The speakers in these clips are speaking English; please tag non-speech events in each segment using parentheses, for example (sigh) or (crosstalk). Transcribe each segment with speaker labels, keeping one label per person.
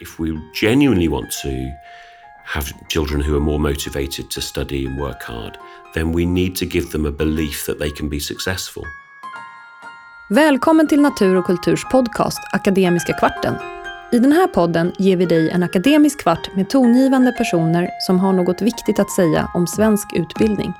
Speaker 1: if we genuinely want to have children who are more motivated to study and work hard, then we need to give them a belief that they can be successful.
Speaker 2: Välkommen till Natur och kulturs podcast Akademiska kvarten. I den här podden ger vi dig en akademisk kvart med tongivande personer som har något viktigt att säga om svensk utbildning.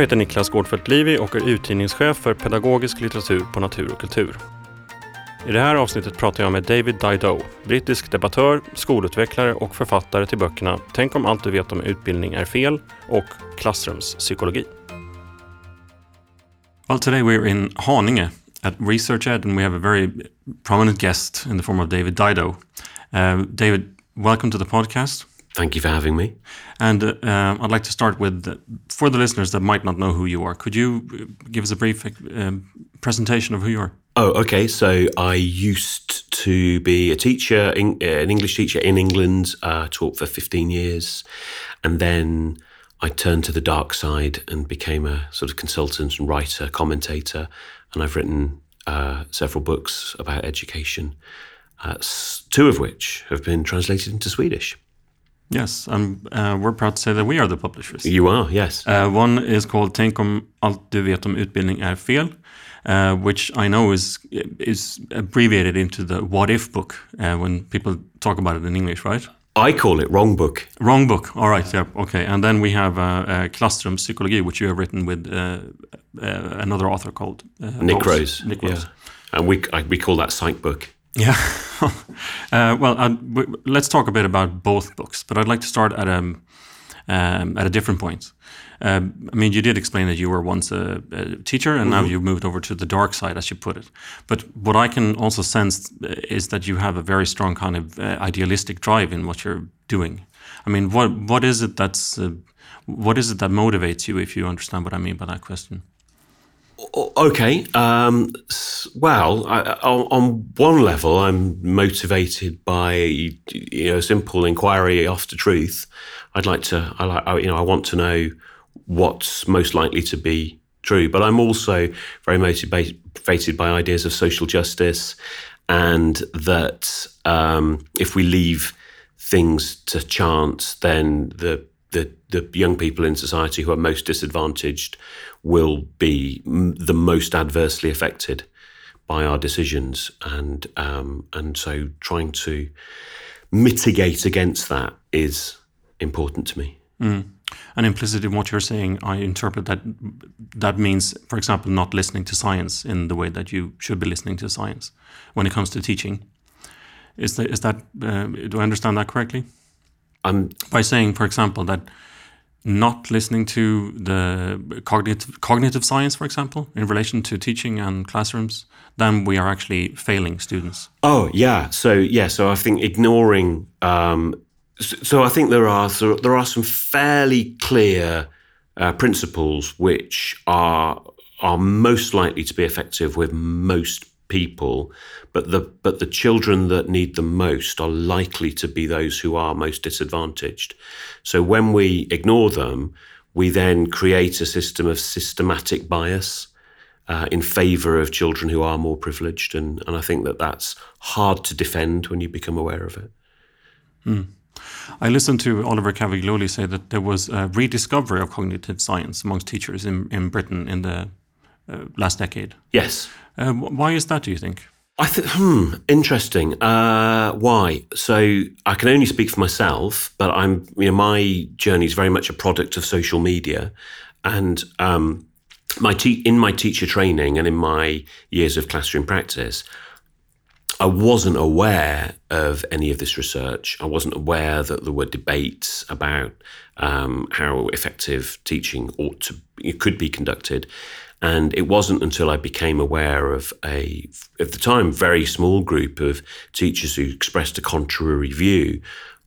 Speaker 3: Jag heter Niklas Gårdfeldt Livi och är utgivningschef för pedagogisk litteratur på Natur och kultur. I det här avsnittet pratar jag med David Dido, brittisk debattör, skolutvecklare och författare till böckerna Tänk om allt du vet om utbildning är fel och Klassrumspsykologi. Well, today we're in Haninge at Research Ed and we have a very prominent guest in the form of David Dido. Uh, David, welcome to the podcast.
Speaker 1: Thank you for having me.
Speaker 3: And uh, I'd like to start with, uh, for the listeners that might not know who you are, could you uh, give us a brief um, presentation of who you are?
Speaker 1: Oh, okay. So I used to be a teacher, in, uh, an English teacher in England, uh, taught for 15 years. And then I turned to the dark side and became a sort of consultant and writer, commentator. And I've written uh, several books about education, two of which have been translated into Swedish.
Speaker 3: Yes, and uh, we're proud to say that we are the publishers.
Speaker 1: You are, yes.
Speaker 3: Uh, one is called Tänk om allt du vet om utbildning är fel, uh, which I know is is abbreviated into the what if book uh, when people talk about it in English, right?
Speaker 1: I call it wrong book.
Speaker 3: Wrong book. All right. Yeah. Okay. And then we have uh, Klassrumspsykologi, which you have written with uh, another author called
Speaker 1: Nick Rose. Rose.
Speaker 3: Nick Rose.
Speaker 1: Yeah. And we I, we call that psych book.
Speaker 3: Yeah. (laughs) uh, well, uh, let's talk a bit about both books, but I'd like to start at a um, um, at a different point. Uh, I mean, you did explain that you were once a, a teacher, and mm -hmm. now mm-hmm. you've moved over to the dark side, as you put it. But what I can also sense uh, is that you have a very strong kind of uh, idealistic drive in what you're doing. I mean, what what is it that's uh, what is it that motivates you? If you understand what I mean by that question.
Speaker 1: Okay. Um, well, I, on one level, I'm motivated by you know simple inquiry after truth. I'd like to. I like. You know, I want to know what's most likely to be true. But I'm also very motivated by ideas of social justice, and that um, if we leave things to chance, then the the, the young people in society who are most disadvantaged will be the most adversely affected by our decisions, and um, and so trying to mitigate against that is important to me.
Speaker 3: Mm. And implicit in what you're saying, I interpret that that means, for example, not listening to science in the way that you should be listening to science when it comes to teaching. Is that, is that uh, do I understand that correctly?
Speaker 1: Um,
Speaker 3: By saying, for example, that not listening to the cognitive cognitive science, for example, in relation to teaching and classrooms, then we are actually failing students.
Speaker 1: Oh yeah, so yeah, so I think ignoring. Um, so I think there are so there are some fairly clear uh, principles which are are most likely to be effective with most people, but the but the children that need them most are likely to be those who are most disadvantaged. So when we ignore them, we then create a system of systematic bias uh, in favour of children who are more privileged, and and I think that that's hard to defend when you become aware of it.
Speaker 3: Mm. I listened to Oliver Caviglioli say that there was a rediscovery of cognitive science amongst teachers in, in Britain in the uh, last decade.
Speaker 1: Yes.
Speaker 3: Uh, why is that, do you think?
Speaker 1: I think, hmm, interesting. Uh, why? So I can only speak for myself, but I'm, you know, my journey is very much a product of social media, and um, my te- in my teacher training and in my years of classroom practice, I wasn't aware of any of this research. I wasn't aware that there were debates about um, how effective teaching ought to it could be conducted. And it wasn't until I became aware of a, at the time, very small group of teachers who expressed a contrary view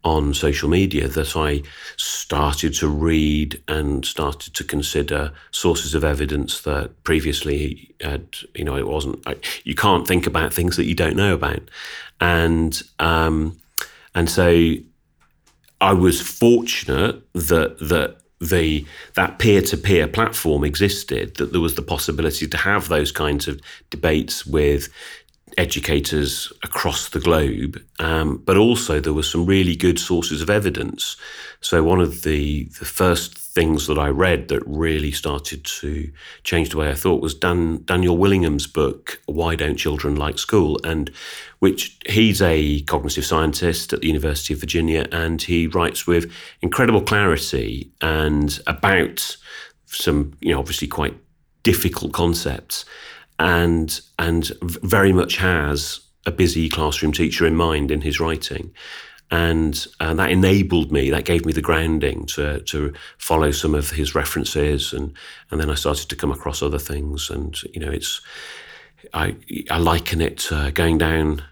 Speaker 1: on social media that I started to read and started to consider sources of evidence that previously had, you know, it wasn't, I, you can't think about things that you don't know about. And, um, and so I was fortunate that, that the that peer-to-peer platform existed that there was the possibility to have those kinds of debates with educators across the globe, um, but also there were some really good sources of evidence. So one of the the first things that I read that really started to change the way I thought was Dan, Daniel Willingham's book "Why Don't Children Like School," and which he's a cognitive scientist at the University of Virginia, and he writes with incredible clarity and about some, you know, obviously quite difficult concepts and and very much has a busy classroom teacher in mind in his writing. And uh, that enabled me, that gave me the grounding to, to follow some of his references. And, and then I started to come across other things. And, you know, it's, I, I liken it to going down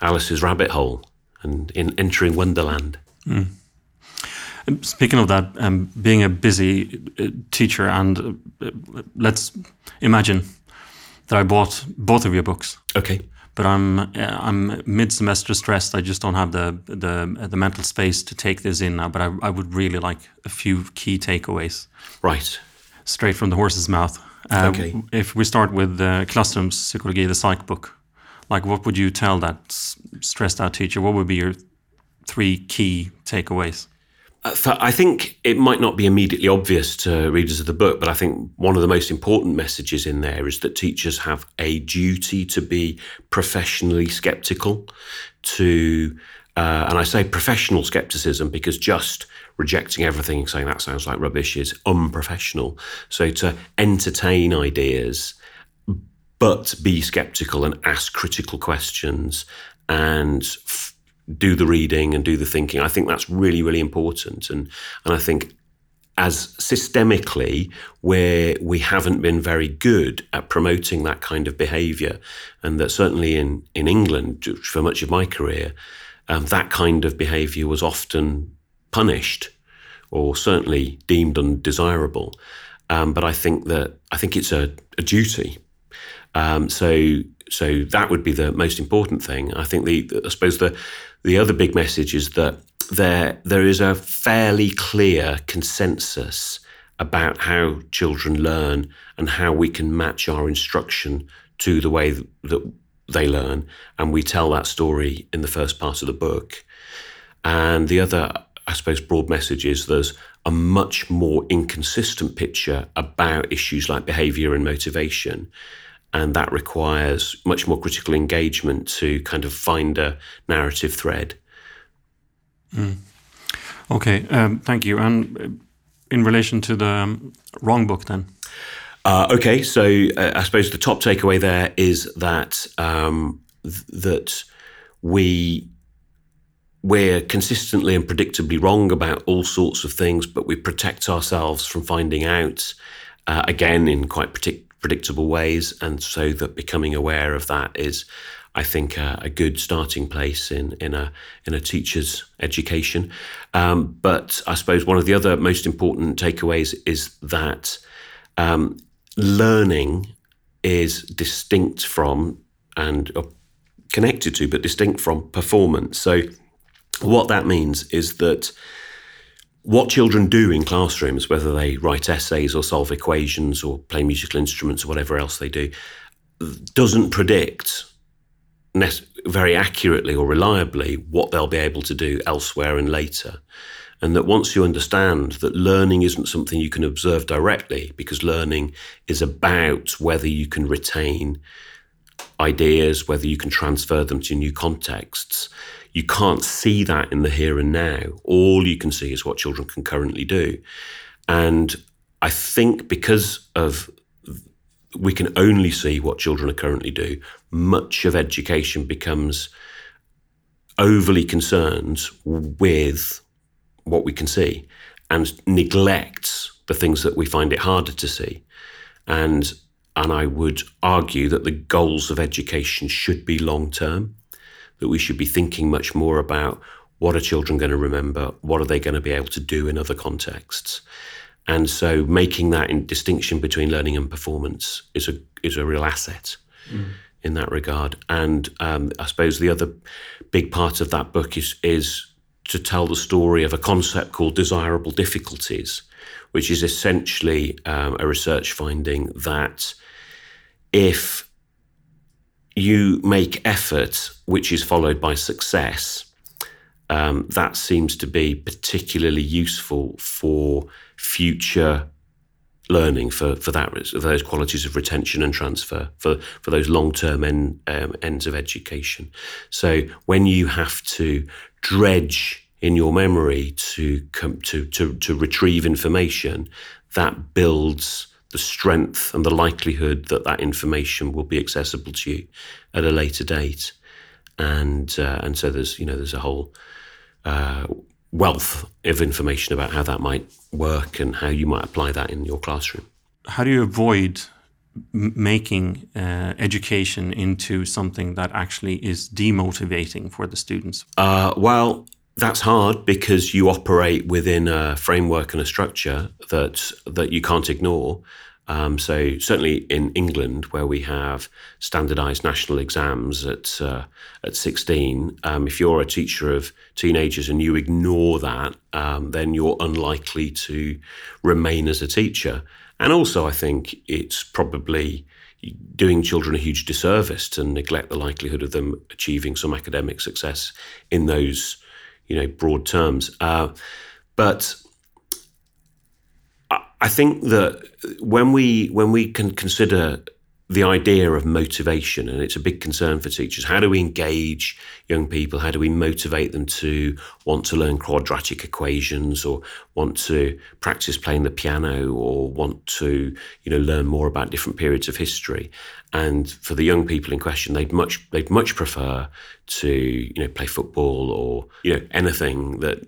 Speaker 1: Alice's rabbit hole and in entering Wonderland. Mm.
Speaker 3: Speaking of that, um, being a busy uh, teacher, and uh, let's imagine that I bought both of your books.
Speaker 1: Okay.
Speaker 3: But I'm I'm mid semester stressed. I just don't have the the the mental space to take this in now. But I I would really like a few key takeaways.
Speaker 1: Right.
Speaker 3: Straight from the horse's mouth.
Speaker 1: Uh, okay.
Speaker 3: If we start with the Klasserooms Psychology, the psych book, like what would you tell that stressed out teacher? What would be your three key takeaways?
Speaker 1: Uh, I think it might not be immediately obvious to readers of the book, but I think one of the most important messages in there is that teachers have a duty to be professionally skeptical, to, uh, and I say professional skepticism because just rejecting everything and saying that sounds like rubbish is unprofessional. So to entertain ideas, but be skeptical and ask critical questions and f- do the reading and do the thinking. I think that's really, really important. And and I think as systemically where we haven't been very good at promoting that kind of behaviour, and that certainly in in England for much of my career, um, that kind of behaviour was often punished, or certainly deemed undesirable. Um, but I think that I think it's a, a duty. Um, so so that would be the most important thing. I think the I suppose the the other big message is that there there is a fairly clear consensus about how children learn and how we can match our instruction to the way that they learn. And we tell that story in the first part of the book. And the other i suppose broad message is there's a much more inconsistent picture about issues like behavior and motivation and that requires much more critical engagement to kind of find a narrative thread.
Speaker 3: Mm. Okay, um, thank you. And uh, in relation to the um, wrong book, then.
Speaker 1: Uh, okay, so uh, I suppose the top takeaway there is that um, th- that we we're consistently and predictably wrong about all sorts of things, but we protect ourselves from finding out. Uh, again, in quite partic- predictable ways. And so that becoming aware of that is, I think, a, a good starting place in, in, a, in a teacher's education. Um, but I suppose one of the other most important takeaways is that um, learning is distinct from and connected to, but distinct from performance. So, what that means is that what children do in classrooms, whether they write essays or solve equations or play musical instruments or whatever else they do, doesn't predict very accurately or reliably what they'll be able to do elsewhere and later. And that once you understand that learning isn't something you can observe directly, because learning is about whether you can retain ideas, whether you can transfer them to new contexts, you can't see that in the here and now. All you can see is what children can currently do. And I think because of we can only see what children are currently do, much of education becomes overly concerned with what we can see and neglects the things that we find it harder to see. And and I would argue that the goals of education should be long term that we should be thinking much more about what are children going to remember? What are they going to be able to do in other contexts? And so making that in distinction between learning and performance is a is a real asset mm. in that regard. And um, I suppose the other big part of that book is is to tell the story of a concept called desirable difficulties, which is essentially um, a research finding that if you make effort which is followed by success, um, that seems to be particularly useful for future learning for for that for those qualities of retention and transfer for for those long term en, um, ends of education. So when you have to dredge in your memory to come to to to retrieve information, that builds the strength and the likelihood that that information will be accessible to you at a later date. And uh, and so there's you know there's a whole uh, wealth of information about how that might work and how you might apply that in your classroom.
Speaker 3: How do you avoid making uh, education into something that actually is demotivating for the students?
Speaker 1: Uh, well, that's hard because you operate within a framework and a structure that that you can't ignore. Um, so certainly in England, where we have standardised national exams at uh, at 16, um, if you're a teacher of teenagers and you ignore that, um, then you're unlikely to remain as a teacher. And also, I think it's probably doing children a huge disservice to neglect the likelihood of them achieving some academic success in those, you know, broad terms. Uh, but I think that when we when we can consider the idea of motivation, and it's a big concern for teachers. How do we engage young people? How do we motivate them to want to learn quadratic equations, or want to practice playing the piano, or want to you know learn more about different periods of history? And for the young people in question, they'd much they'd much prefer to you know play football or you know anything that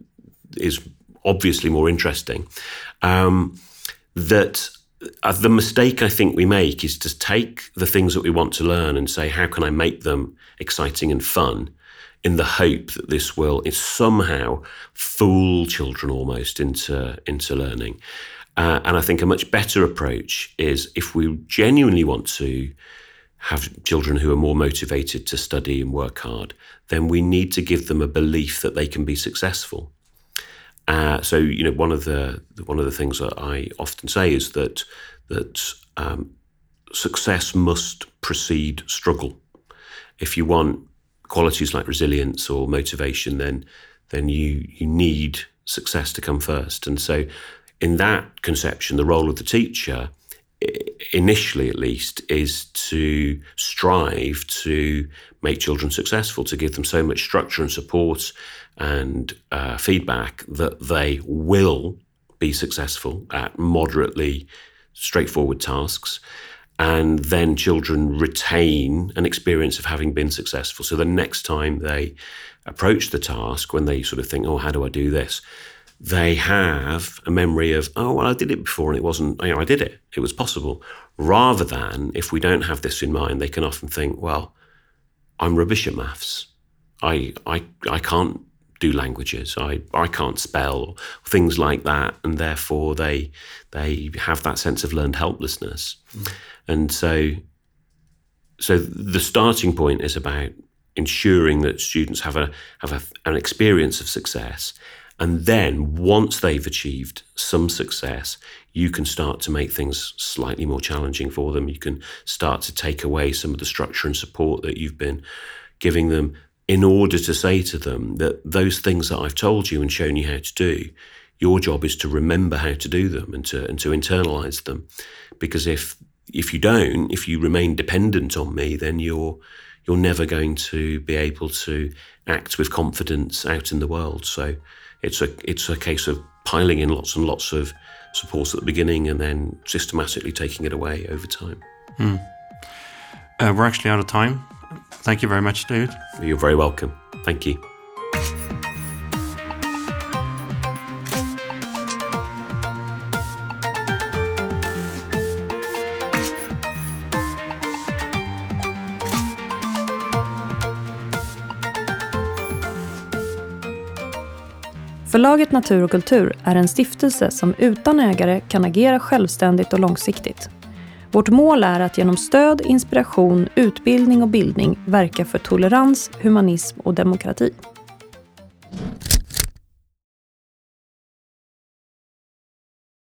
Speaker 1: is obviously more interesting. Um, that the mistake I think we make is to take the things that we want to learn and say, how can I make them exciting and fun? In the hope that this will somehow fool children almost into into learning, uh, and I think a much better approach is if we genuinely want to have children who are more motivated to study and work hard, then we need to give them a belief that they can be successful. Uh, so you know, one of the one of the things that I often say is that that um, success must precede struggle. If you want qualities like resilience or motivation, then then you you need success to come first. And so, in that conception, the role of the teacher, initially at least, is to strive to make children successful, to give them so much structure and support and uh, feedback that they will be successful at moderately straightforward tasks. And then children retain an experience of having been successful. So the next time they approach the task, when they sort of think, oh, how do I do this? They have a memory of, oh, well, I did it before and it wasn't, you know, I did it. It was possible. Rather than, if we don't have this in mind, they can often think, well, I'm rubbish at maths. I, I, I can't do languages. I, I can't spell things like that, and therefore they they have that sense of learned helplessness. Mm. And so, so the starting point is about ensuring that students have a have a, an experience of success, and then once they've achieved some success, you can start to make things slightly more challenging for them. You can start to take away some of the structure and support that you've been giving them in order to say to them that those things that I've told you and shown you how to do, your job is to remember how to do them and to and to internalize them. Because if if you don't, if you remain dependent on me, then you're you're never going to be able to act with confidence out in the world. So it's a it's a case of piling in lots and lots of support at the beginning and then systematically taking it away over time.
Speaker 3: Mm. Uh, we're actually out of time. Thank you very much, David.
Speaker 1: You're very welcome. Thank you.
Speaker 2: Förlaget Natur och kultur är en stiftelse som utan ägare kan agera självständigt och långsiktigt. Vårt mål är att genom stöd, inspiration, utbildning och bildning verka för tolerans, humanism och demokrati.